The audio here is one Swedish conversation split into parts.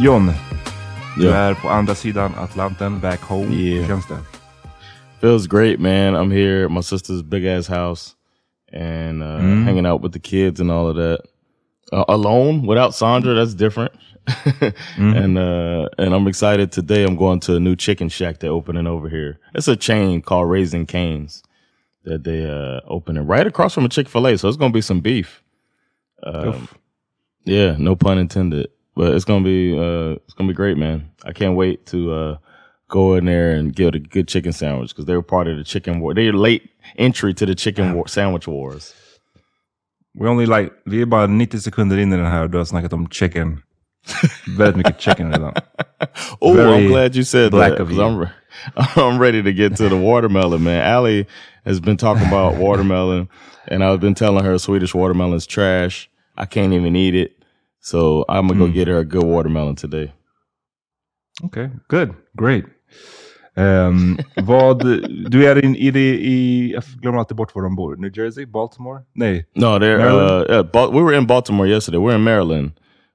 John. Du Ja. är på andra sidan Atlanten, back home. Yeah. Hur känns det? Feels great, man. I'm here at my sister's big ass house and uh, hanging out with the kids and all of that. Uh, alone without Sandra, that's different. And uh, and I'm excited today. I'm going to a new chicken shack they're opening over here. It's a chain called Raising Canes that they uh, opening right across from a Chick Fil A. So it's gonna be some beef. Um, yeah, no pun intended. But it's gonna be uh, it's gonna be great, man. I can't wait to uh, go in there and get a good chicken sandwich because they were part of the chicken war. They're late entry to the chicken war- sandwich wars. We only like, vi är bara 90 sekunder in i den här och du har snackat om chicken. Väldigt mycket chicken redan. Oh, I'm glad you said black that. of you. I'm, I'm ready to get to the watermelon, man. Allie has been talking about watermelon, and I've been telling her Swedish watermelon's trash. I can't even eat it. So I'm gonna go get her a good watermelon today. Okay, good, great. Um, vad, du är in, i, det- i, jag glömmer alltid bort var de bor. New Jersey? Baltimore? Nej. No, they're uh, yeah, Bal- we were in Baltimore yesterday. We're in Maryland.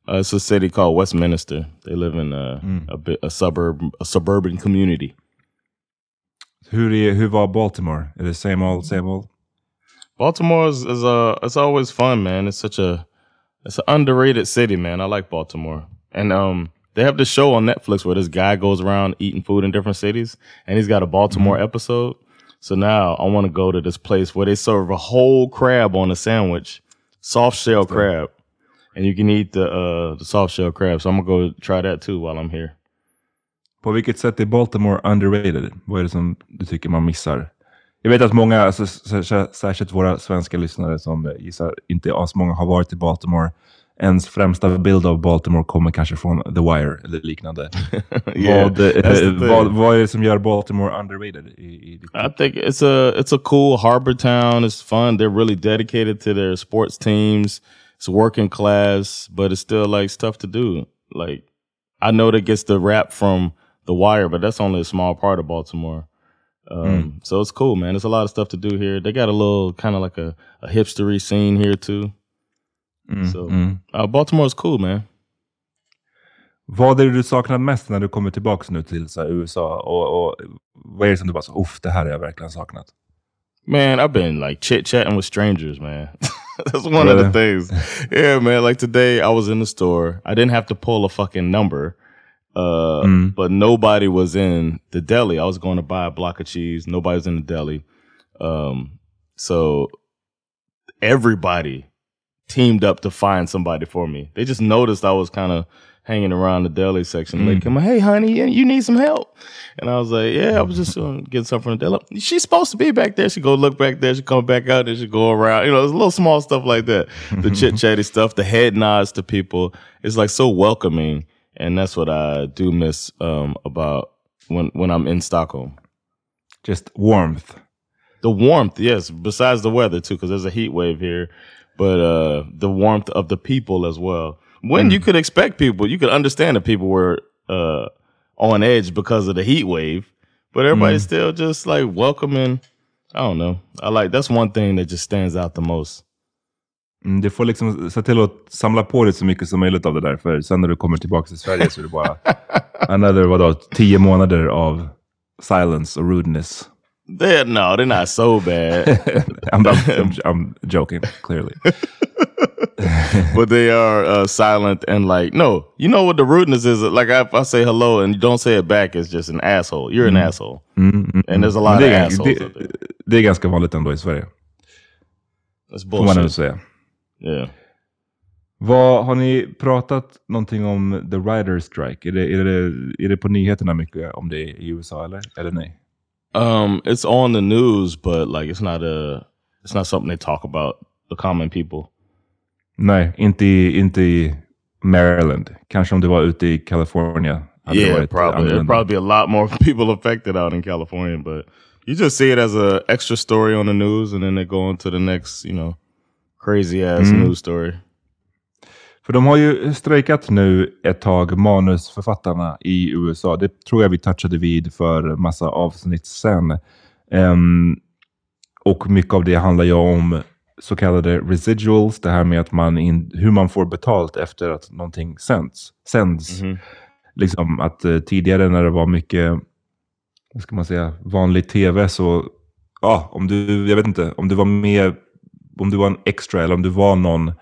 Uh, it's a city called Westminster. They live in uh, a bit a suburb a suburban community. Hur, är, hur var Baltimore? Är det same old, same old? Baltimore is, is uh it's always fun, man. It's such a it's an underrated city, man. I like Baltimore. And um They have this show on Netflix where this guy goes around eating food in different cities, and he's got a Baltimore Mm-hmm. episode. So now I want to go to this place where they serve a whole crab on a sandwich, soft shell crab, and you can eat the uh, the soft shell crab. So I'm gonna go try that too while I'm here. På vilket sätt är Baltimore underrated? Vad är det som du tycker man missar? Jag vet att många, alltså, särskilt våra svenska lyssnare som gissar inte as många har varit i Baltimore. Ens främsta bild av Baltimore kommer kanske från The Wire eller liknande. Yeah, vad, eh, vad, vad är det som gör Baltimore underrated? I, i I think it's a it's a cool harbor town. It's fun. They're really dedicated to their sports teams. It's working class, but it's still like stuff to do. Like I know that gets the rap from The Wire, but that's only a small part of Baltimore. Um, So it's cool, man. There's a lot of stuff to do here. They got a little kind of like a, a hipstery scene here too. so mm. uh, Baltimore's cool, man. Vad är det du saknar mest när du kommer tillbaka nu till så här, USA? Och, och vad är det som du bara så, uff, det här har jag verkligen saknat? Man, I've been like chit chatting with strangers, man. That's one of the things. Yeah, man. Like today, I was in the store. I didn't have to pull a fucking number, uh, but nobody was in the deli. I was going to buy a block of cheese. Nobody was in the deli. Um, so everybody teamed up to find somebody for me. They just noticed I was kind of hanging around the deli section. They come, hey, honey, you- you need some help? And I was like, yeah, I was just uh, getting something from the deli. She's supposed to be back there. She go look back there. She come back out. Then she go around. You know, it's little small stuff like that. The chit chatty stuff, the head nods to people. It's like so welcoming. And that's what I do miss um, about when when I'm in Stockholm. Just warmth. The warmth, yes. Besides the weather too, because there's a heat wave here, but uh, the warmth of the people as well. When you could expect people, you could understand that people were uh, on edge because of the heat wave, but everybody's still just like welcoming. I don't know. I like that's one thing that just stands out the most. Mm, Du får liksom se till att samla på dig så mycket som möjligt av det där. För sen när du kommer tillbaka till Sverige så är det bara another, vadå, tio månader av silence och rudeness. They're no, they're not so bad. I'm, I'm, I'm joking, clearly. but they are uh, silent and like no you know what the rudeness is like I, if i say hello and you don't say it back it's just an asshole you're an asshole and there's a lot of är, assholes det, out there det är ganska vanligt ändå i Sverige. that's Får man ändå bullshit säga. Yeah Vad, har ni pratat någonting om the writer strike? Är det, är, det, är det på nyheterna mycket om det i USA eller, eller nej? um it's on the news but like it's not a it's not something they talk about the common people Nej, inte i, inte i Maryland. Kanske om det var ute i California. yeah probably there'd probably be a lot more people affected out in california but you just see it as a extra story on the news and then they go on to the next you know crazy ass news story För de har ju strejkat nu ett tag, manusförfattarna i USA. Det tror jag vi touchade vid för massa avsnitt sen. Ehm, och mycket av det handlar ju om så kallade residuals, det här med att man in, hur man får betalt efter att någonting sänds. sänds. Liksom att eh, tidigare när det var mycket, vad ska man säga, vanlig tv så, ja, om du, jag vet inte, om du var med, om du var en extra eller om du var någon eh,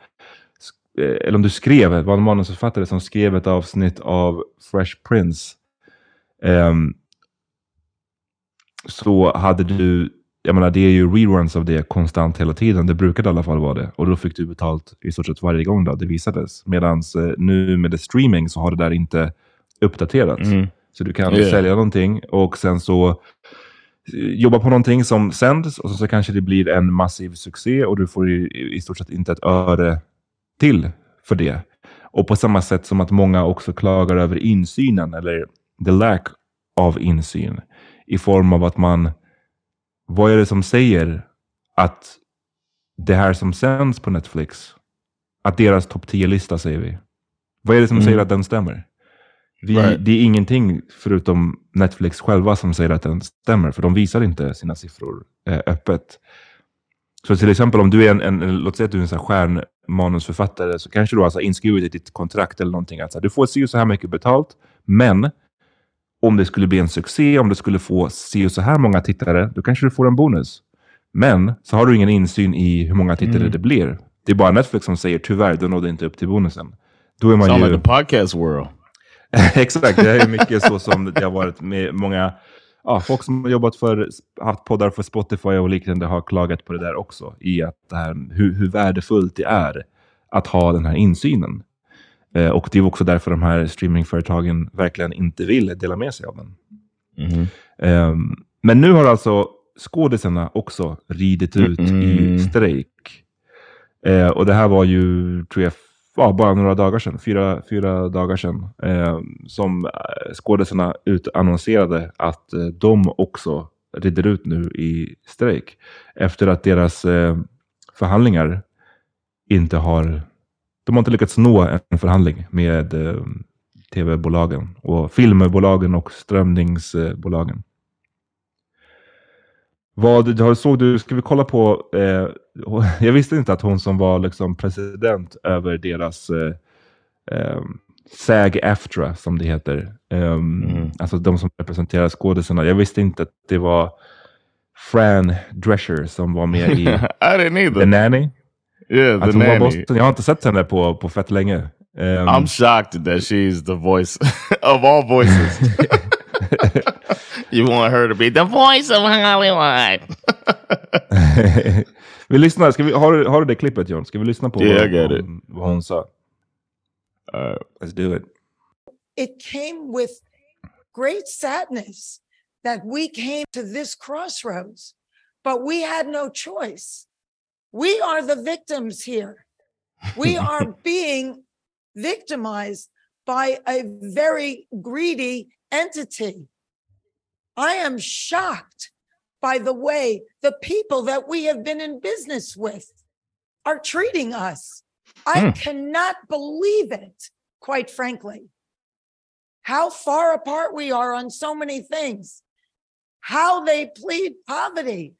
eller om du skrev, var en manusförfattare som skrev ett avsnitt av Fresh Prince. ehm, så hade du, jag menar det är ju reruns av det konstant hela tiden. Det brukade i alla fall vara det. Och då fick du betalt i stort sett varje gång då det visades. Medan eh, nu med det streaming så har det där inte uppdaterats. Så du kan Yeah. sälja någonting och sen så jobba på någonting som sänds och så, kanske det blir en massiv succé och du får i, i stort sett inte ett öre till för det. Och på samma sätt som att många också klagar över insynen eller the lack of insyn i form av att man, vad är det som säger att det här som sänds på Netflix, att deras topp 10-lista säger vi. Vad är det som säger att den stämmer? Vi, Right. Det är ingenting förutom Netflix själva som säger att den stämmer, för de visar inte sina siffror eh, öppet. Så till exempel om du är en, en, låt säga att du är en här stjärnmanusförfattare, så kanske du har så här inskrivet i ditt kontrakt eller någonting att så här, du får och så här mycket betalt, men om det skulle bli en succé, om det skulle få och så här många tittare, då kanske du får en bonus. Men så har du ingen insyn i hur många tittare det blir. Det är bara Netflix som säger tyvärr, du nådde inte upp till bonusen. Då är man sound ju... like the podcast world Exakt, det är mycket så som det har varit med många ja, folk som har jobbat för, haft poddar för Spotify och liknande har klagat på det där också. I att det här, hur, hur värdefullt det är att ha den här insynen. Eh, och det är också därför de här streamingföretagen verkligen inte vill dela med sig av den. Mm. Eh, men nu har alltså skådisarna också ridit ut mm. i strejk. Eh, och det här var ju, tror jag, ja, bara några dagar sedan, fyra, fyra dagar sedan, eh, som eh, skådespelarna skådisarna utannonserade att eh, de också rider ut nu i strejk. Efter att deras eh, förhandlingar inte har, de har inte lyckats nå en förhandling med eh, tv-bolagen och filmbolagen och strömningsbolagen. Vad såg du, ska vi kolla på, eh, jag visste inte att hon som var liksom president över deras eh, eh, SAG-AFTRA som det heter, um, mm. alltså de som representerar skådisarna. Jag visste inte att det var Fran Drescher som var med i The Nanny. Yeah, the nanny. Jag har inte sett henne på, på fett länge. Um, I'm shocked that she's the voice of all voices. You want her to be the voice of Hollywood. vi lyssnar. Ska vi, har, har du det klippet John? Ska vi lyssna på yeah, vad, vad, vad hon sa? Uh, let's do it. It came with great sadness that we came to this crossroads, but we had no choice. We are the victims here. We are being victimized by a very greedy entity. I am shocked by the way the people that we have been in business with are treating us. I hmm. cannot believe it, quite frankly. How far apart we are on so many things. How they plead poverty,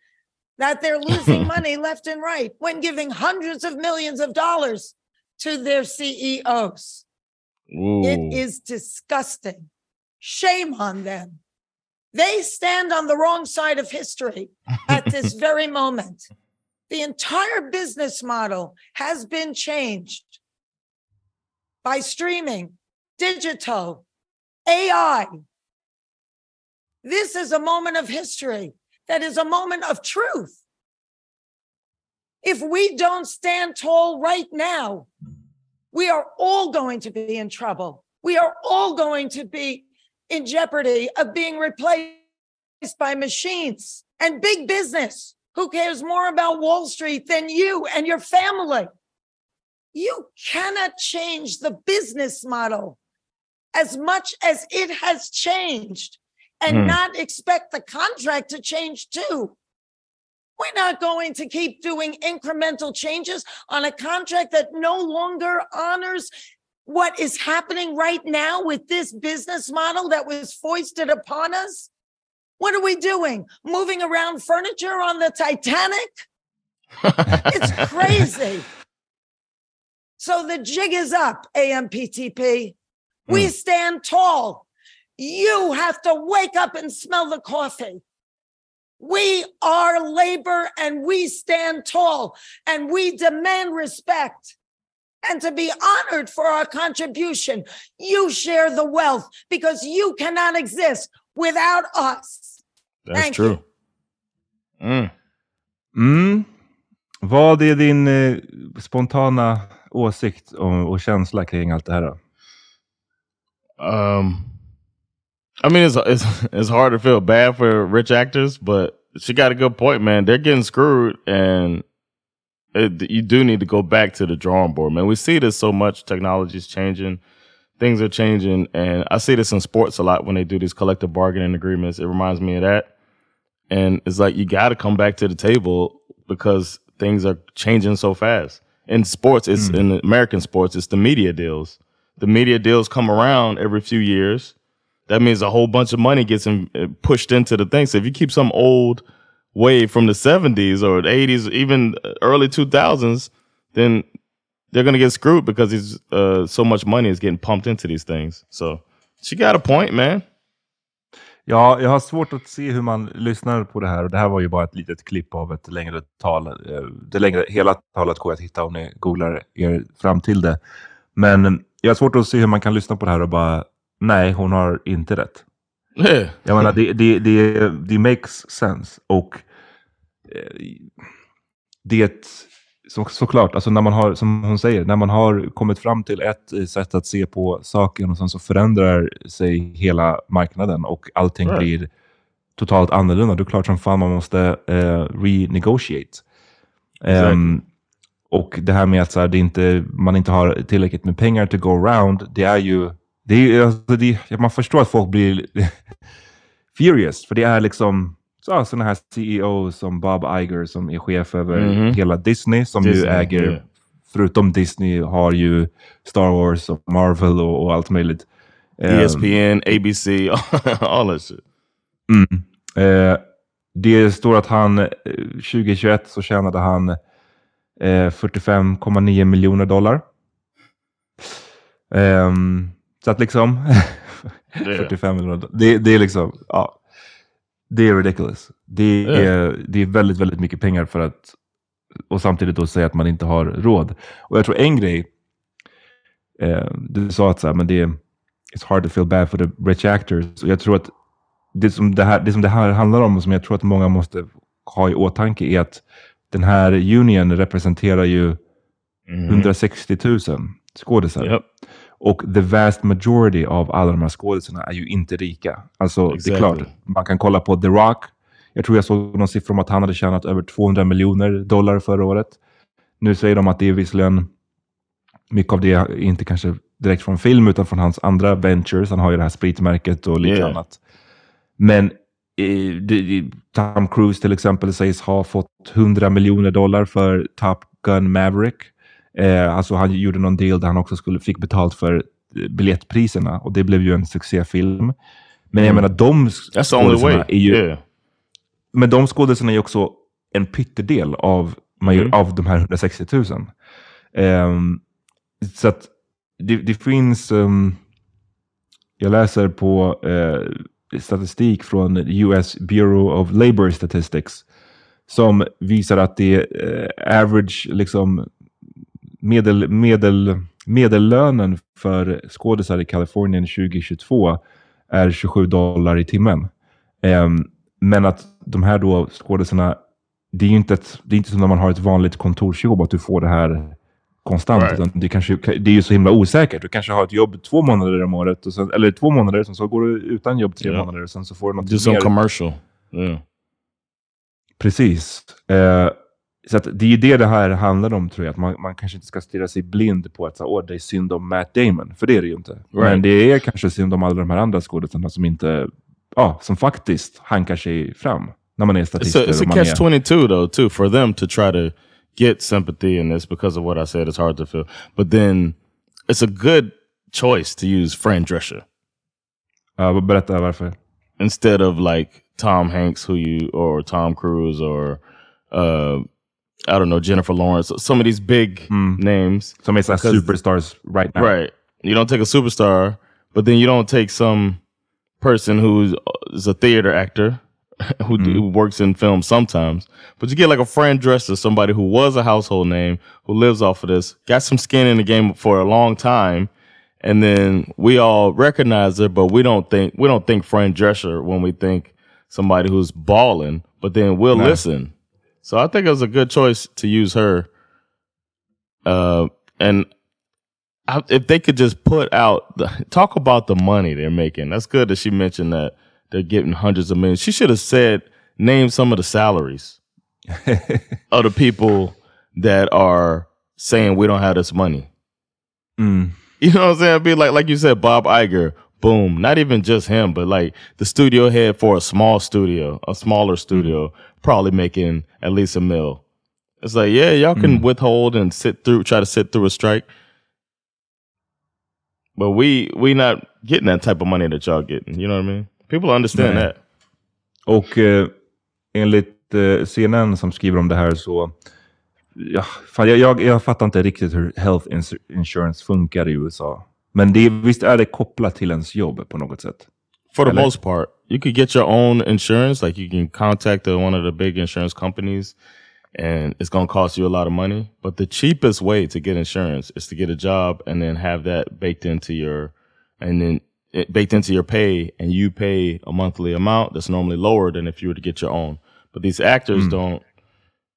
that they're losing money left and right when giving hundreds of millions of dollars to their CEOs. Ooh. It is disgusting. Shame on them. They stand on the wrong side of history at this very moment. The entire business model has been changed by streaming, digital, AI. This is a moment of history that is a moment of truth. If we don't stand tall right now, we are all going to be in trouble. We are all going to be in jeopardy of being replaced by machines and big business. Who cares more about Wall Street than you and your family? You cannot change the business model as much as it has changed and mm. not expect the contract to change too. We're not going to keep doing incremental changes on a contract that no longer honors what is happening right now with this business model that was foisted upon us? What are we doing? Moving around furniture on the Titanic? it's crazy. So the jig is up, AMPTP. We mm. stand tall. You have to wake up and smell the coffee. We are labor and we stand tall and we demand respect and to be honored for our contribution. You share the wealth because you cannot exist without us. That's Thank true. You. Mm. Mm. Vad är din eh, spontana åsikt och, och känsla kring allt det här? Då? Um, I mean, it's, it's it's hard to feel bad for rich actors, but she got a good point, man. They're getting screwed, and it, you do need to go back to the drawing board, man. We see this so much. Technology's changing, things are changing, and I see this in sports a lot when they do these collective bargaining agreements. It reminds me of that, and it's like you got to come back to the table because things are changing so fast. In sports, it's mm. in American sports, it's the media deals. The media deals come around every few years. That means a whole bunch of money gets in, pushed into the thing. So if you keep some old wave from the 70s or the 80s, even early 2000s, then they're going to get screwed because uh, so much money is getting pumped into these things. So she got a point man. Ja, jag har svårt att se hur man lyssnar på det här. Och det här var ju bara ett litet klipp av ett längre tal. Eh, det längre, hela talet går att hitta om ni googlar er fram till det. Men jag har svårt att se hur man kan lyssna på det här och bara nej, hon har inte rätt. Jag menar, det, det, det, det makes sense. Och eh, det, så, såklart, alltså när man har, som hon säger, när man har kommit fram till ett sätt att se på saken och sen så förändrar sig hela marknaden och allting Right. blir totalt annorlunda. Det är klart som fan man måste eh, renegotiate. Ehm, och det här med att så här, det inte, man inte har tillräckligt med pengar to go around, det är ju... Det är, alltså, det, man förstår att folk blir furious, för det är liksom så, sådana här CEO som Bob Iger som är chef över Mhm. hela Disney, som ju Disney, äger, ja. förutom Disney, har ju Star Wars och Marvel och, och allt möjligt. ESPN, ABC, all that shit. Mm. Eh, det står att han eh, 2021 så tjänade han eh, 45,9 miljoner dollar. Ehm, så att liksom 45 miljoner. Det, det är liksom, ja. Det är ridiculous. Det är, det är väldigt, väldigt mycket pengar för att och samtidigt då säga att man inte har råd. Och jag tror en grej, eh, du sa att så här, men det är it's hard to feel bad for the rich actors. Och jag tror att det som det, här, det som det här handlar om och som jag tror att många måste ha i åtanke är att den här union representerar ju 160 000 skådisar. Yep. Och the vast majority av alla de här skådisarna är ju inte rika. Alltså det Exactly. är klart, man kan kolla på The Rock. Jag tror jag såg någon siffra om att han hade tjänat över 200 miljoner dollar förra året. Nu säger de att det är visserligen mycket av det är inte kanske direkt från film utan från hans andra ventures. Han har ju det här spritmärket och lite Yeah. annat. Men eh, det, det, Tom Cruise till exempel sägs ha fått 100 miljoner dollar för Top Gun Maverick. Eh, alltså han gjorde någon deal där han också skulle, fick betalt för eh, biljettpriserna och det blev ju en succéfilm. Men jag menar de skådisarna är ju, Yeah. men de skådisarna är ju också en pyttedel av, Mm. av de här 160 000. Ehm, så att det, det finns, ehm, jag läser på eh, statistik från US Bureau of Labor Statistics som visar att det eh, average, liksom medel, medel, medellönen för skådisar i Kalifornien 2022 är 27 dollar i timmen. Ehm, men att de här då skådisarna, det är ju inte, ett, det är inte som när man har ett vanligt kontorsjobb att du får det här konstant. Right. Utan det, kanske, det är ju så himla osäkert. Du kanske har ett jobb två månader om året, och sen, eller två månader, sen så går du utan jobb tre Ja. månader och sen så får du något Do some mer. commercial. Yeah. Precis. Eh, så att det är ju det det här handlar om tror jag. Att man, man kanske inte ska stirra sig blind på att så, Åh, det är synd om Matt Damon. För det är det ju inte. Men det är kanske synd om alla de här andra skådespelarna som inte, ja, som faktiskt hankar sig fram. När man är It's statist. a, it's a catch är- twenty two though too for them to try to get sympathy in this because of what I said. It's hard to feel, but then it's a good choice to use Fran Drescher Ja, berätta varför. instead of like Tom Hanks, who you or Tom Cruise or uh, I don't know Jennifer Lawrence. Some of these big names, Some of här superstars right now. right? You don't take a superstar, but then you don't take some person who's is a theater actor who, Mm-hmm. who works in film sometimes. But you get like a Fran Drescher, somebody who was a household name, who lives off of this, got some skin in the game for a long time, and then we all recognize her, but we don't think we don't think Fran Drescher when we think somebody who's balling. But then we'll listen. So I think it was a good choice to use her. Uh, and I, if they could just put out the talk about the money they're making. That's good that she mentioned that they're getting hundreds of millions. She should have said name some of the salaries of the people that are saying we don't have this money. Mm. You know what I'm saying? Be like like you said, Bob Iger. Boom. Not even just him, but like the studio head for a small studio, a smaller studio, probably making at least a mil. It's like, yeah, y'all can withhold and sit through, try to sit through a strike. But we we not getting that type of money that y'all getting. You know what I mean? People understand Nej. that. Och eh, enligt eh, CNN som skriver om det här så... Ja, fan, jag, jag, jag fattar inte riktigt hur health ins- insurance funkar i USA. Men det, visst är det kopplat till ens jobb på något sätt? For the Eller? most part, you could get your own insurance. Like you can contact the, one of the big insurance companies, and it's going to cost you a lot of money. But the cheapest way to get insurance is to get a job and then have that baked into your, and then it baked into your pay and you pay a monthly amount that's normally lower than if you were to get your own. But these actors don't,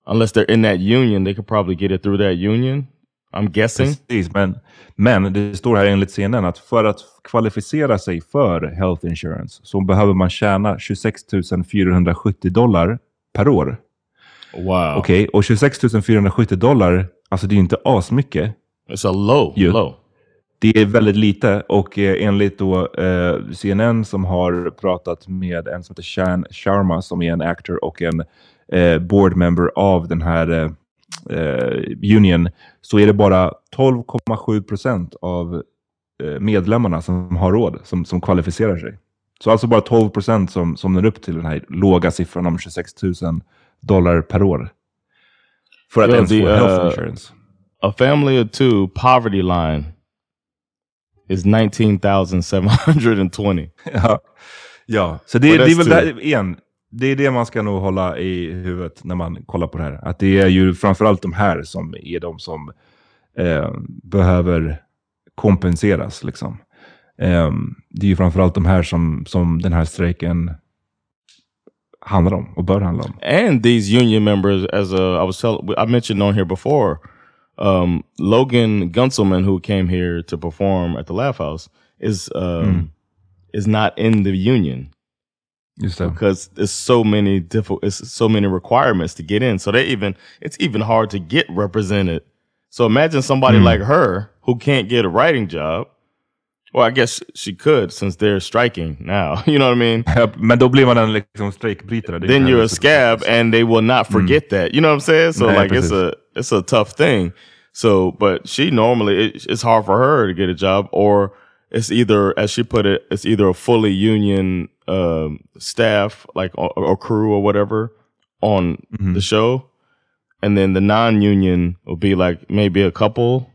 unless they're in that union, they could probably get it through that union. I'm guessing. Precis, men, men det står här enligt CNN att för att kvalificera sig för health insurance så behöver man tjäna 26 470 dollar per år. Wow. Okej, och 26 470 dollar, alltså det är inte asmycket. It's a low, Ju. low. Det är väldigt lite och eh, enligt då eh, CNN som har pratat med en som heter Shan Sharma som är en actor och en eh, board member av den här eh, union så är det bara 12,7 procent av eh, medlemmarna som har råd som, som kvalificerar sig. Så alltså bara 12 procent som, som når upp till den här låga siffran om 26 000 dollar per år. För att Ja, ens det, få health eh, insurance. A family of two poverty line is 19,720. Ja, ja. så det, det är väl här, igen, det är det man ska nog hålla i huvudet när man kollar på det här. Att det är ju framförallt de här som är de som eh, behöver kompenseras. Liksom. Eh, det är ju framförallt de här som, som den här strejken handlar om och bör handla om. and these union members, as uh, I was telling, I mentioned on here before, um, Logan Gunselman, who came here to perform at the Laugh House, is um, is not in the union. Because there's so many difficult, it's so many requirements to get in. So they even it's even hard to get represented. So imagine somebody hmm. like her who can't get a writing job. Well, I guess she could since they're striking now. You know what I mean? Men då blir man en liksom strejkbrytare. Then you're a scab and they will not mm. forget that. You know what I'm saying? So Nej, like it's a it's a tough thing. So but she normally it, it's hard for her to get a job or it's either as she put it it's either a fully union um, staff like or, or crew or whatever on mm-hmm. the show. And then the non-union will be like maybe a couple.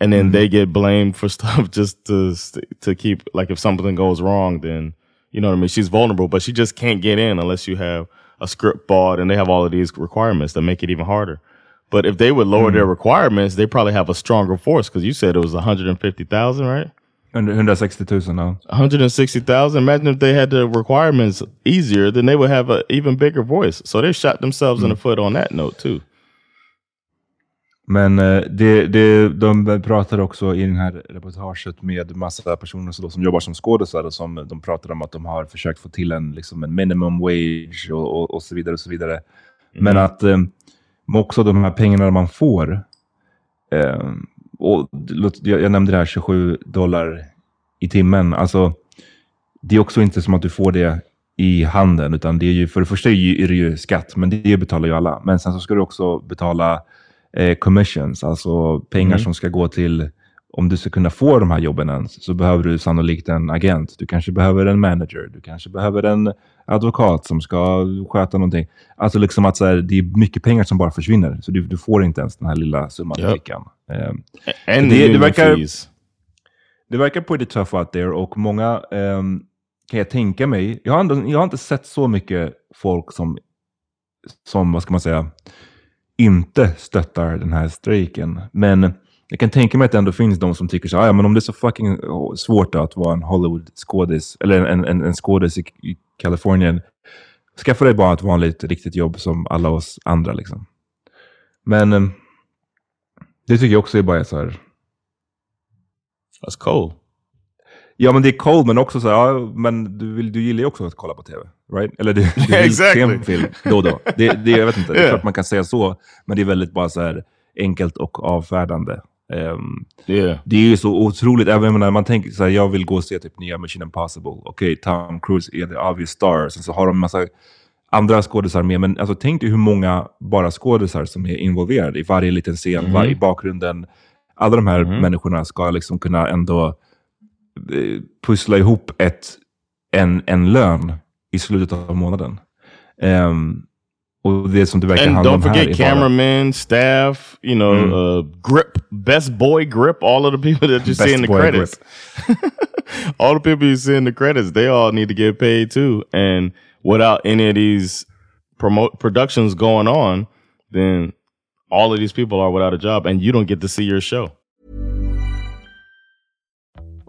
And then mm-hmm. they get blamed for stuff just to to keep like if something goes wrong then you know what i mean? She's vulnerable but she just can't get in unless you have a script bought and they have all of these requirements that make it even harder. But if they would lower their mm-hmm. requirements they probably have a stronger force because you said it was 150000 right 160 000, ja. 160000 imagine if they had the requirements easier then they would have an even bigger voice so they shot themselves in the foot on that note too Men eh, det, det, de pratar också i den här reportaget med massa personer som, som jobbar som skådisar och som de pratar om att de har försökt få till en, liksom en minimum wage och, och, och så vidare. och så vidare. Men att eh, också de här pengarna man får. Eh, och, jag, nämnde det här 27 dollar i timmen. Alltså, det är också inte som att du får det i handen, utan det är ju, för det första är, det ju skatt, men det betalar ju alla. Men sen så ska du också betala eh, commissions, alltså pengar som ska gå till, om du ska kunna få de här jobben ens, så behöver du sannolikt en agent. Du kanske behöver en manager, du kanske behöver en advokat som ska sköta någonting. Alltså liksom att så här, det är mycket pengar som bara försvinner, så du, du får inte ens den här lilla summan i Japp. fickan. Eh, and Det- det verkar- fees. det verkar pretty tough out there och många ehm, kan jag tänka mig. Jag har, ändå, jag har inte sett så mycket folk som, som, vad ska man säga, inte stöttar den här strejken. Men jag kan tänka mig att det ändå finns de som tycker så här, "Ah, ja men om det är så fucking oh, svårt att vara en Hollywood-skådis, eller en, en, en skådis i, i Kalifornien, skaffa dig bara ett vanligt riktigt jobb som alla oss andra liksom. Men ehm, det tycker jag också är bara så här, that's cool Ja, men det är cold, men också så här, ja, men du, vill, du gillar ju också att kolla på tv, right? Eller du, du vill Exactly. se en film då och då. Det, det, jag vet inte, det är Yeah. klart man kan säga så, men det är väldigt bara så här enkelt och avfärdande. Ehm, yeah det är ju så otroligt, även när man tänker så här, jag vill gå och se typ nya Mission Impossible. Okej, Tom Cruise är the obvious star, sen så har de en massa andra skådisar med, men alltså, tänk dig hur många bara skådisar som är involverade i varje liten scen, var, i bakgrunden. Alla de här människorna ska liksom kunna ändå eh, pussla ihop ett, en, en lön i slutet av månaden. Ehm, och det som det verkar and handla don't forget är bara- cameramen, staff, you know, uh, grip, best boy grip, all of the people that you see in the credits. all the people you see in the credits, they all need to get paid too. And without any of these promote productions going on, then all of these people are without a job, and you don't get to see your show.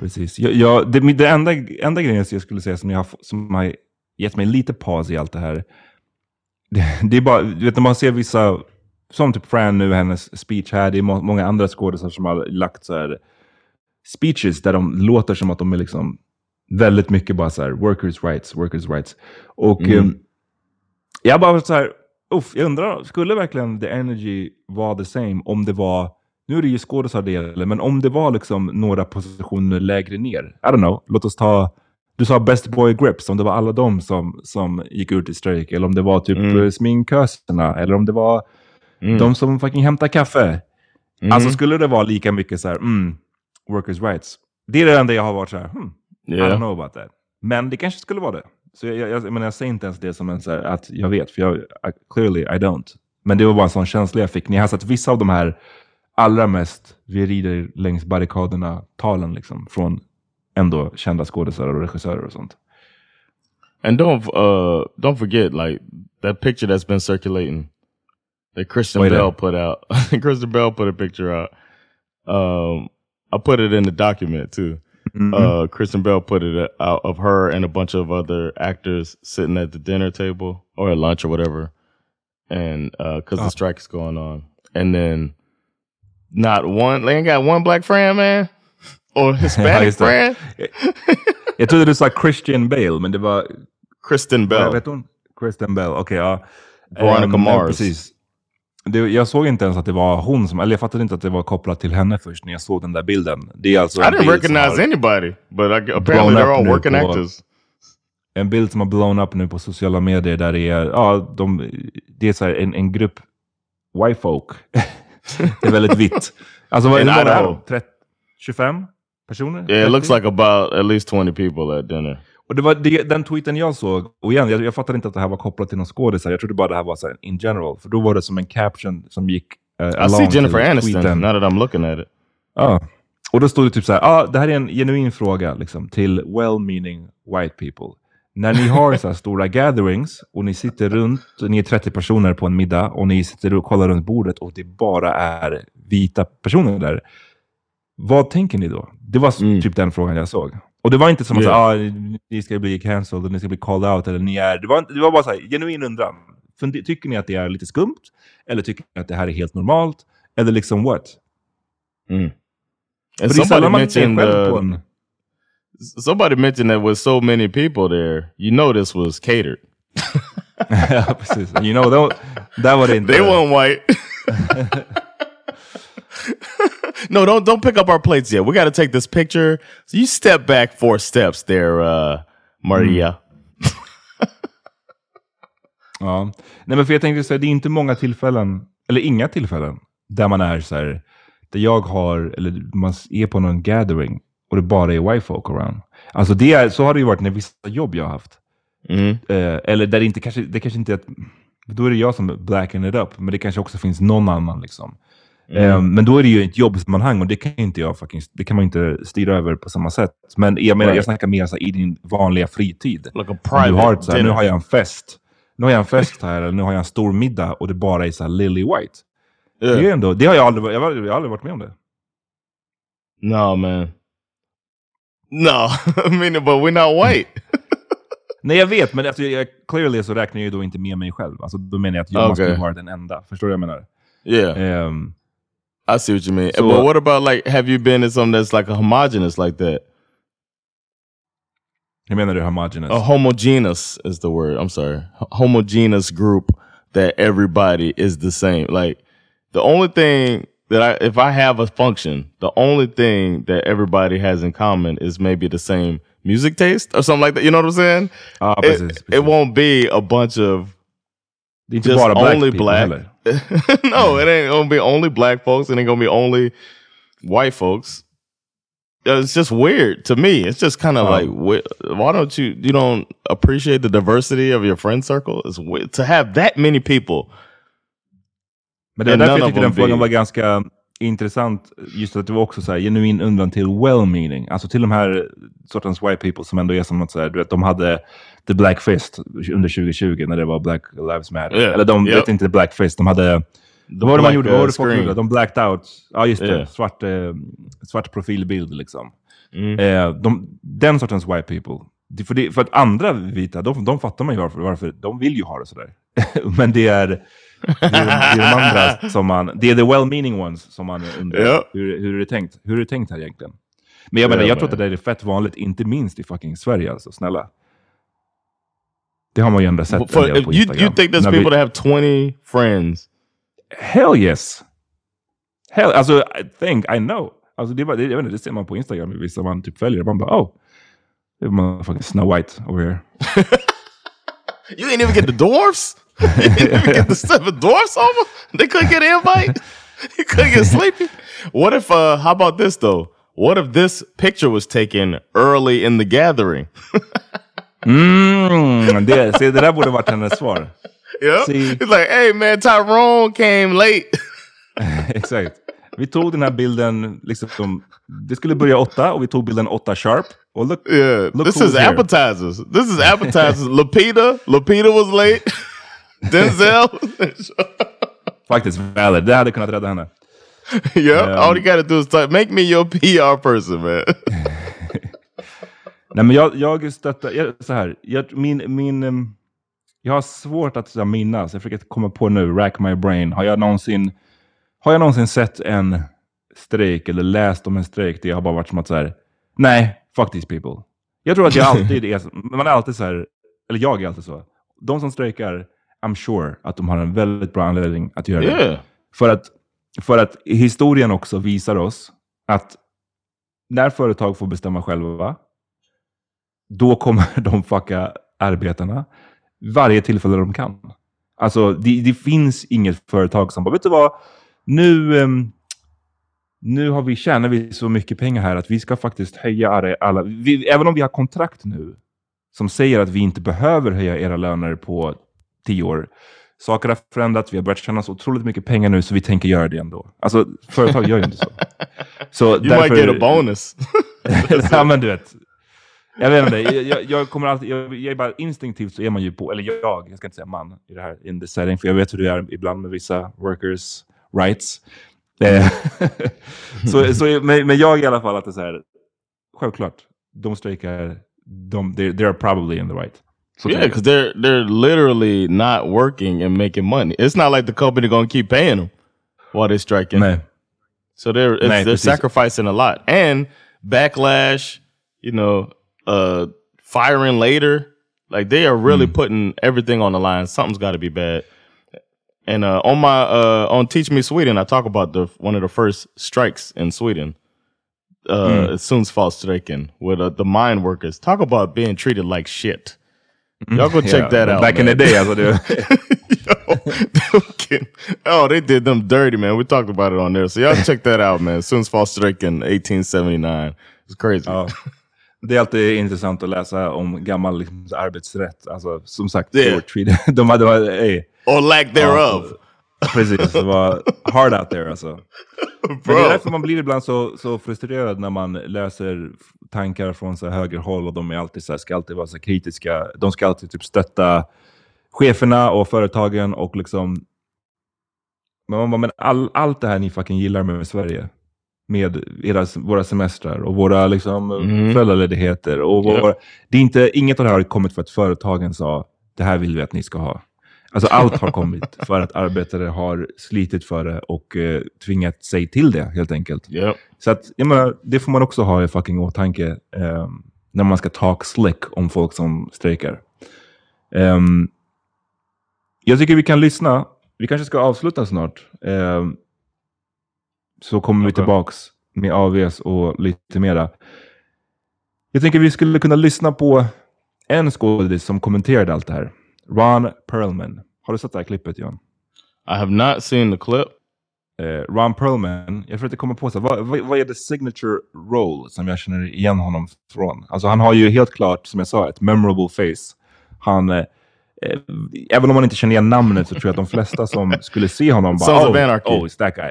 Precis. Jag, jag, det, det enda, enda grejen jag skulle säga som, jag har, som har gett mig lite paus i allt det här. Det, det är bara, du vet när man ser vissa, som typ Fran nu, hennes speech här. Det är må, många andra skådespelare som har lagt så här speeches där de låter som att de är liksom väldigt mycket bara så här workers rights, workers rights. Och Mm. um, jag bara så här, uff, jag undrar, skulle verkligen the energy vara the same om det var, nu är det ju skådisar det gäller, men om det var liksom några positioner lägre ner. I don't know, låt oss ta, du sa Best Boy Grips, om det var alla de som, som gick ut i strejk, eller om det var typ Mm. mm. sminköserna, eller om det var Mm. de som fucking hämtar kaffe. Mm. Alltså skulle det vara lika mycket så här, mm, workers rights. Det är det enda jag har varit så här, hmm, I Yeah. don't know about that. Men det kanske skulle vara det. Så jag, jag, jag, menar, jag säger inte ens det som en så här, att jag vet, för jag, I, clearly I don't. Men det var bara en sån känsla jag fick när jag har sett vissa av de här allra mest vi rider längs barrikaderna-talen liksom, från ändå kända skådespelare och regissörer och sånt. And don't uh don't forget like that picture that's been circulating that Christian Wait, Bell uh, put out. Christian Bell put a picture out. Um I put it in the document too. Mhm. Uh Christian Bell put it out of her and a bunch of other actors sitting at the dinner table or at lunch or whatever. And uh cuz Oh. the strike is going on. And then not one they ain't got one black friend man or Hispanic det. friend. Jag trodde du sa Christian Bale, men det var... Kristen Bell. vet hon? Kristen Bell, okej ja. Veronica Ehm, Mars. Precis. Det, jag såg inte ens att det var hon som, eller jag fattade inte att det var kopplat till henne först när jag såg den där bilden. Det är alltså I didn't recognize anybody, but I, apparently they're all working på- actors. en bild som har blown up nu på sociala medier där det är, ja, de, det är så en, en grupp white folk. det är väldigt vitt. Alltså vad är Idaho. de? 30, 25 personer? Yeah, it looks 30? like about at least 20 people at dinner. Och det var det, den tweeten jag såg, och igen, jag, jag fattade inte att det här var kopplat till någon skådis. Jag trodde bara det här var så här, in general. För då var det som en caption som gick uh, I see Jennifer Aniston tweeten. now that I'm looking at it. Ja. Och då stod det typ så här, ah, det här är en genuin fråga liksom, till well-meaning white people. När ni har så här stora gatherings och ni sitter runt, ni är 30 personer på en middag och ni sitter och kollar runt bordet och det bara är vita personer där. Vad tänker ni då? Det var Mm. typ den frågan jag såg. Och det var inte som att Yeah. ah, ni ska bli cancelled, ni ska bli called out, eller ni är... Det var, inte- det var bara så här, genuin undran. Tycker ni att det är lite skumt? Eller tycker ni att det här är helt normalt? Eller liksom what? Mm. För det är sällan man ser själv på en... somebody mentioned that with so many people there, you know this was catered. You know, that, det. They weren't white. no, don't don't pick up our plates yet. We got to take this picture. So you step back four steps there, uh, Maria. Ja. Nej, men för jag tänkte säga, det är inte många tillfällen, eller inga tillfällen, där man är så här, där jag har, eller man är på någon gathering och det bara är white folk around. Alltså det är, så har det ju varit när vissa jobb jag har haft. Mm. Eh, eller där det inte kanske, det kanske inte är, ett, då är det jag som blacken it up, men det kanske också finns någon annan liksom. Eh, men då är det ju ett jobbsammanhang och det kan, inte jag fucking, det kan man inte styra över på samma sätt. Men jag menar, Right. jag snackar mer så här, i din vanliga fritid. Like du har ett, så här, nu har jag en fest. Nu har jag en fest här, eller nu har jag en stor middag och det bara är så här Lily White. Yeah. Det, är ändå, det har jag aldrig, jag har aldrig varit med om det. No, man. No, I mean, but we're not white. Nej, jag vet, men alltså, jag, clearly så räknar jag ju då inte med mig själv. Alltså, då menar jag att jag måste Okay. vara den enda. Förstår du vad jag menar? Yeah, Ehm, I see what you mean. So- but what about like, have you been in something that's like a homogenous like that? hur menar du homogenous? A homogeneous is the word. I'm sorry. H- homogeneous group that everybody is the same. Like the only thing that I, if I have a function, the only thing that everybody has in common is maybe the same music taste or something like that. You know what I'm saying? Ja, It, it won't be a bunch of just black only people black. no, it ain't gonna be only black folks. It ain't gonna be only white folks. Uh, it's just weird to me. It's just kind of Oh. like, why don't you you don't appreciate the diversity of your friend circle? It's weird to have that many people. Men det var And därför jag tyckte den frågan var ganska intressant. Just att det var också så här, genuin undran till well-meaning. Alltså till de här sortens white people som ändå är som att så här, du vet, de hade the black fist under 2020 när det var Black Lives Matter. Yeah. Eller de Yep. vet inte black fist, de hade... vad var det man gjorde? uh, Vad det folk gjorde? De blacked out. Ja, just det. Yeah. Svart, eh, svart profilbild liksom. Mm. Eh, de, den sortens white people. Det, för, det, för att andra vita, de, de fattar man ju varför, varför. De vill ju ha det sådär. Men det är, det är, de, det är de andra som man... Det är the well-meaning ones som man undrar. Ja. Hur, hur är det tänkt? Hur är det tänkt här egentligen? Men jag Ja, menar, jag tror att det där är fett vanligt, inte minst i fucking Sverige alltså, snälla. Det har man ju ändå sett en For, del if på Instagram. you think there's När vi- people that have 20 friends? Hell yes! Hell, alltså, I think, I know. Alltså, det, bara, det, jag vet inte, det ser man på Instagram, vissa man typ följer. Man bara, oh, det är motherfucking Snow White over here. You didn't even get the dwarfs. you didn't even get the seven dwarfs over. They couldn't get an invite. you couldn't get sleepy. What if? uh How about this though? What if this picture was taken early in the gathering? Mm, det, se, det där borde varit hennes svar. Yeah. See- It's like, hey man, Tyrone came late. Exakt. Vi tog den här bilden, liksom, det skulle börja åtta och vi tog bilden åtta sharp. Och look, yeah. look this is here. appetizers. This is appetizers. Lapita. Lapita was late. Denzel. Faktiskt valid, det hade kunnat rädda henne. yeah. Um, All you gotta do is type, make me your PR person, man. Nej men jag, jag stöttar, jag, så här, jag, min, min, em, jag har svårt att så här, minnas, jag försöker komma på nu, rack my brain. Har jag någonsin, har jag någonsin sett en strejk eller läst om en strejk där jag har bara varit som att så här, nej, fuck these people. Jag tror att jag alltid är, man är alltid så här, eller jag är alltid så. De som strejkar, I'm sure att de har en väldigt bra anledning att göra det. yeah. För att, för att historien också visar oss att när företag får bestämma själva, då kommer de fucka arbetarna varje tillfälle de kan. Alltså, det, det finns inget företag som bara, vet du vad, nu, ehm, nu har vi, tjänar vi så mycket pengar här att vi ska faktiskt höja alla, vi, även om vi har kontrakt nu som säger att vi inte behöver höja era löner på tio år. Saker har förändrats, vi har börjat tjäna så otroligt mycket pengar nu så vi tänker göra det ändå. Alltså, företag gör ju inte så. så You might get a bonus. ja, men du vet. Jag vet inte, jag, jag kommer alltid, jag, jag är bara instinktivt så är man ju på, eller jag, jag ska inte säga man i det här in the setting, för jag vet hur det är ibland med vissa workers rights. Eh, så, så, men, men jag i alla fall att det är så här, självklart, de strejkar, de, they're, they're probably in the right. Så yeah, because they're they're literally not working and making money. It's not like the company gonna keep paying them while they're striking. Nej. So they're Nej, they're sacrificing a lot and backlash. You know, uh, firing later. Like they are really putting everything on the line. Something's got to be bad. And uh, on my uh, on Teach Me Sweden, I talk about the one of the first strikes in Sweden. Uh, Sundsfallsstrejken with uh, the mine workers. Talk about being treated like shit. Y'all go check Yeah, that out. Back in the day, alltså det, Yo, they were kidding. oh, they did them dirty, man. We talked about it on there. So y'all check that out, man. Sundsfallsstrejken 1879. It's crazy. ja. det är alltid intressant att läsa om gammal liksom, arbetsrätt. Alltså, som sagt, Yeah. de hade, de hade, hey, Or lack thereof. Precis, det var hard out there alltså. Men det är därför man blir ibland så, så frustrerad när man läser tankar från så högerhåll och de är alltid så här, ska alltid vara så kritiska. De ska alltid typ stötta cheferna och företagen och liksom... Men man men all, allt det här ni fucking gillar med Sverige, med era, våra semestrar och våra liksom, Mm. föräldraledigheter. Och Ja. våra, det är inte, inget av det här har kommit för att företagen sa, det här vill vi att ni ska ha. Alltså allt har kommit för att arbetare har slitit för det och eh, tvingat sig till det helt enkelt. Yep. Så att, jag menar, det får man också ha i fucking åtanke eh, när man ska talk slick om folk som strejkar. Ehm, jag tycker vi kan lyssna. Vi kanske ska avsluta snart. Ehm, så kommer vi tillbaks med AVS och lite mera. Jag tänker vi skulle kunna lyssna på en skådis som kommenterade allt det här. Ron Perlman. Har du sett det här klippet John? I have not seen the clip. Eh, Ron Perlman, jag försökte komma på så vad, vad, vad är det signature role som jag känner igen honom från? Alltså han har ju helt klart, som jag sa, ett memorable face. Han, eh, eh, även om man inte känner igen namnet så tror jag att de flesta som skulle se honom bara Sons oh, of Anarchy." oh, it's that guy.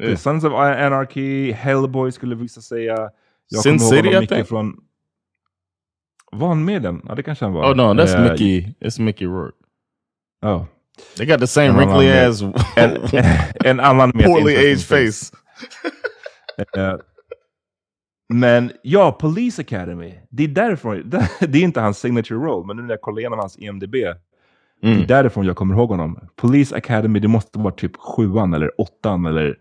Yeah. Sons of Anarchy, Hellboy skulle vissa säga. Jag Sin kommer ihåg City, honom I mycket från... Var han med den? Ja, det kanske han var. Oh no, that's Eh, Mickey. It's Mickey Rourke. Oh. They got the same En wrinkly ass, En, en annan med poorly aged face. Eh, men ja, Police Academy. Det är därifrån. Det är inte hans signature role, men nu när jag kollar igenom hans IMDB. Det är Mm. därifrån jag kommer ihåg honom. Police Academy, det måste vara typ sjuan eller åttan eller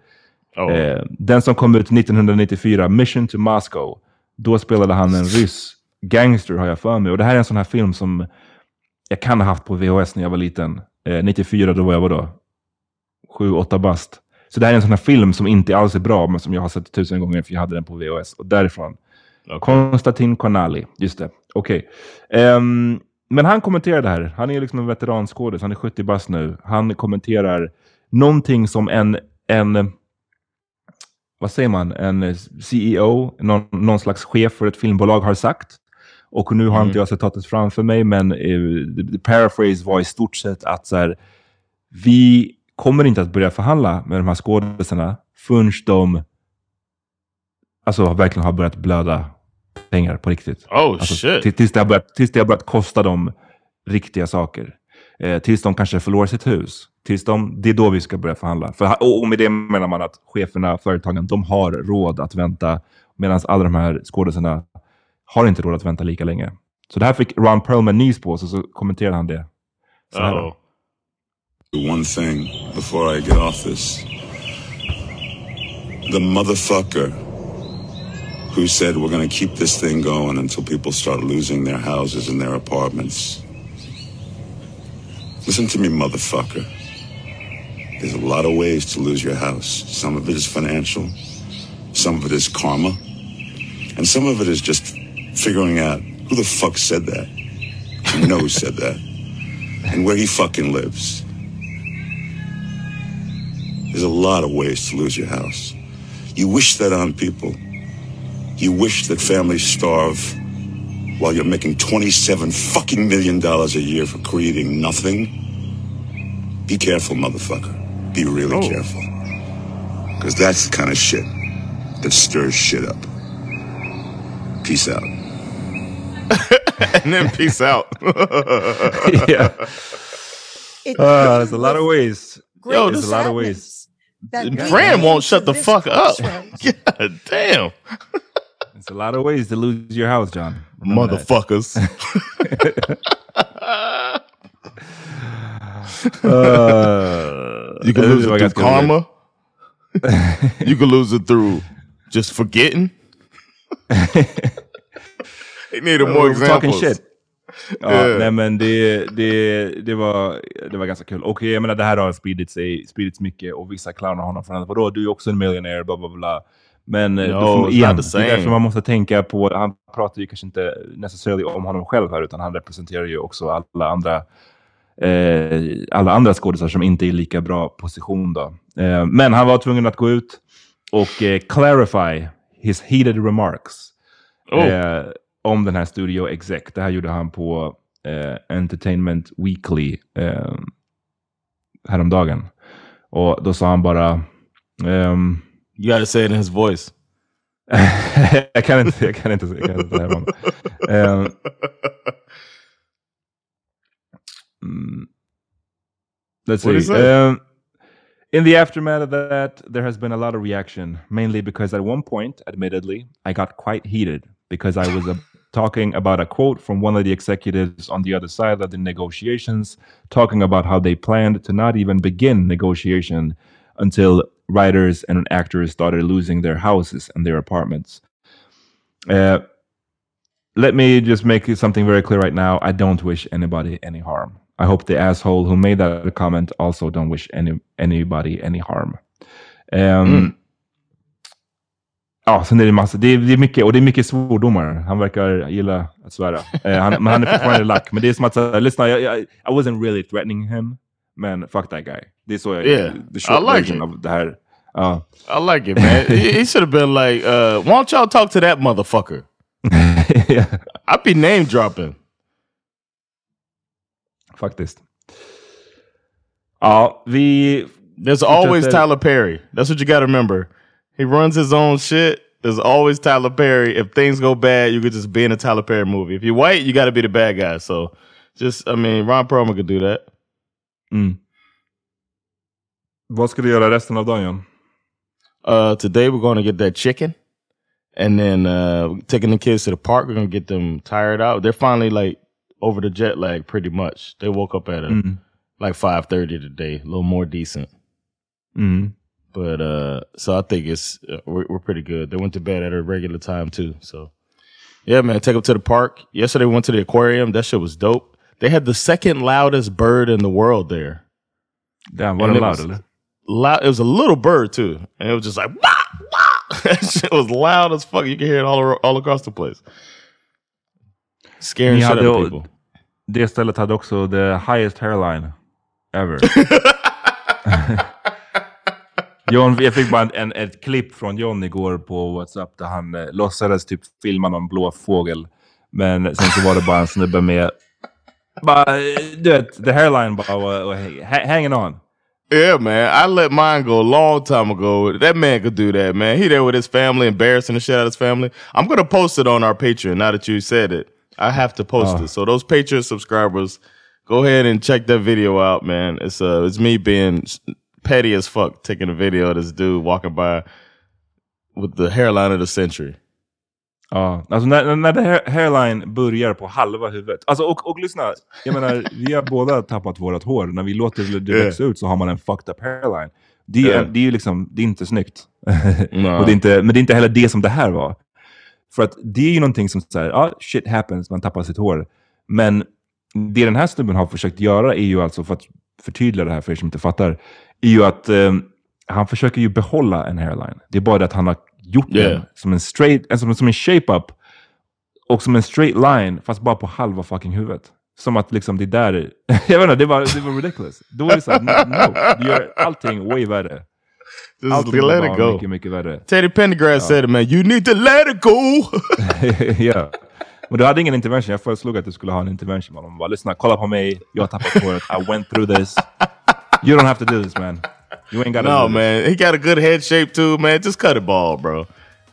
Oh. eh, den som kom ut 1994, Mission to Moscow. Då spelade han en ryss gangster har jag för mig. Och det här är en sån här film som jag kan ha haft på VHS när jag var liten. Eh, 94, då var jag vadå? 7-8 bast. Så det här är en sån här film som inte alls är bra, men som jag har sett tusen gånger för jag hade den på VHS. Och därifrån. Konstantin Konali, just det. Okej. Ehm, men han kommenterar det här. Han är liksom en veteranskådis, han är 70 bast nu. Han kommenterar någonting som en, en vad säger man, en CEO, någon, någon slags chef för ett filmbolag har sagt. Och nu har Mm. inte jag citatet framför mig, men eh, the, paraphrase var i stort sett att så här, vi kommer inte att börja förhandla med de här skådisarna förrän de alltså, verkligen har börjat blöda pengar på riktigt. Oh Alltså, shit. till- Tills det, har börjat, tills det har börjat kosta dem riktiga saker. Eh, tills de kanske förlorar sitt hus. Tills de, det är då vi ska börja förhandla. För, och, med det menar man att cheferna, företagen, de har råd att vänta. Medan alla de här skådisarna har inte råd att vänta lika länge. Så det här fick Ron Perlman nys på, så, så kommenterade han det. Så här då. Oh. One thing before I get off this. The motherfucker who said we're going to keep this thing going until people start losing their houses and their apartments. Listen to me, motherfucker. There's a lot of ways to lose your house. Some of it is financial, some of it is karma, and some of it is just figuring out who the fuck said that. You know who said that. And where he fucking lives. There's a lot of ways to lose your house. You wish that on people. You wish that families starve while you're making 27 fucking million dollars a year for creating nothing. Be careful, motherfucker. Be really careful. Because that's the kind of shit that stirs shit up. Peace out. and then peace out. yeah. It- Uh, there's a lot of ways. Great Yo, there's a lot of ways. sadness that we Fran won't shut the fuck up. God damn. There's a lot of ways to lose your house, John. Remember. Motherfuckers. Uh, You can lose it through karma. you can lose it through just forgetting. they needed more talking examples. shit. Ja, Yeah. nej men det, det, det, var, det var ganska kul. Och jag menar det här har spridit sig, spridits mycket och vissa clownar honom för att vadå, du är också en millionaire, bla bla bla. Men eh, No, då igen, det är därför man måste tänka på, han pratar ju kanske inte necessarily om honom själv här, utan han representerar ju också alla andra eh, alla andra skådisar som inte är i lika bra position. Då. Eh, men han var tvungen att gå ut och eh, clarify his heated remarks Oh. eh, om den här studio exec. Det här gjorde han på eh, Entertainment Weekly eh, häromdagen. Och då sa han bara... ehm, You gotta say it in his voice. jag kan inte, jag kan inte, jag kan inte härma honom. Ehm, mm, let's What'd he see. Um, in the aftermath of that, there has been a lot of reaction, mainly because at one point, admittedly, I got quite heated because I was uh, talking about a quote from one of the executives on the other side of the negotiations, talking about how they planned to not even begin negotiation until writers and actors started losing their houses and their apartments. Uh, let me just make something very clear right now. I don't wish anybody any harm. I hope the asshole who made that comment also don't wish any anybody any harm. Um, Ja, sen är det massa, det är, det är mycket, och det är mycket svordomar. Han verkar gilla att svära. Eh, han, men han är fortfarande lack. Men det är som att, lyssna, jag, jag, I wasn't really threatening him, men fuck that guy. Det är så jag, Yeah, the short I like version it. av det här. Ja. I like it, man. he, should have been like, uh, why don't y'all talk to that motherfucker? I'd be name dropping. Faktiskt. Ja, vi... There's always Tyler Perry. That's what you got to remember. He runs his own shit. There's always Tyler Perry. If things go bad, you could just be in a Tyler Perry movie. If you're white, you got to be the bad guy. So just, I mean, Ron Perlman could do that. Mm. Vad ska du göra resten av dagen, John? Uh, today we're going to get that chicken, and then uh, taking the kids to the park. We're going to get them tired out. They're finally like over the jet lag pretty much. They woke up at a, Mm. like five thirty today, a little more decent. Mm. But uh, so I think it's uh, we're, we're pretty good. They went to bed at a regular time too. So yeah, man, take them to the park. Yesterday we went to the aquarium. That shit was dope. They had the second loudest bird in the world there. Damn, var And it loud was? Loud. It was a little bird too, and it was just like wah, wah. that shit was loud as fuck. You could hear it all all across the place. Scaring shit out of people. det stället hade också the highest hairline ever. John, jag fick bara en, en, ett klipp från John igår på WhatsApp där han eh, låtsades typ filma någon blå fågel. Men sen så var det bara en snubbe med, eh, du vet, the hairline var ha- hanging on. Yeah, man. I let mine go a long time ago. That man could do that, man. He there with his family, embarrassing the shit out of his family. I'm gonna post it on our Patreon now that you said it. I have to post Oh. it. So those Patreon subscribers, go ahead and check that video out, man. It's uh it's me being petty as fuck taking a video of this dude walking by with the hairline of the century. Ja, alltså när, när det hair- hairline börjar på halva huvudet. Alltså och, och lyssna, jag menar vi har båda tappat vårt hår. När vi låter det Yeah. växa ut så har man en fucked up hairline. Det är, Yeah. det är ju liksom, det är inte snyggt. Nej. och det är inte, men det är inte heller det som det här var. För att det är ju någonting som säger, ja shit happens, man tappar sitt hår. Men det den här snubben har försökt göra är ju alltså, för att förtydliga det här för er som inte fattar, är ju att eh, han försöker ju behålla en hairline. Det är bara det att han har gjort Yeah. den som en straight, alltså som, som en shape-up och som en straight line, fast bara på halva fucking huvudet. Som att liksom det där, jag vet inte, det var, det var ridiculous. Då är det såhär, no, du gör allting way värre. Just Allting let it go. mycket, mycket värre. Teddy Pendergrass said it, man. You need to let it go. ja. Men du hade ingen intervention. Jag föreslog att du skulle ha en intervention. Man bara, lyssna, kolla på mig. Jag har tappat håret. I went through this. You don't have to do this man. You ain't gotta no, man. He got a good head shape too, man. Just cut it ball, bro.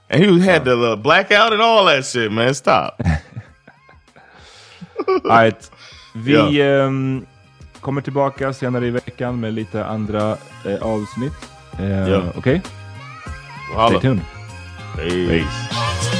And he had the uh, blackout and all that shit, man. Stop. Alright. Vi Ja. ehm, kommer tillbaka senare i veckan med lite andra eh, avsnitt. Eh, Ja. Okej? Holla. Stay tuned. Peace.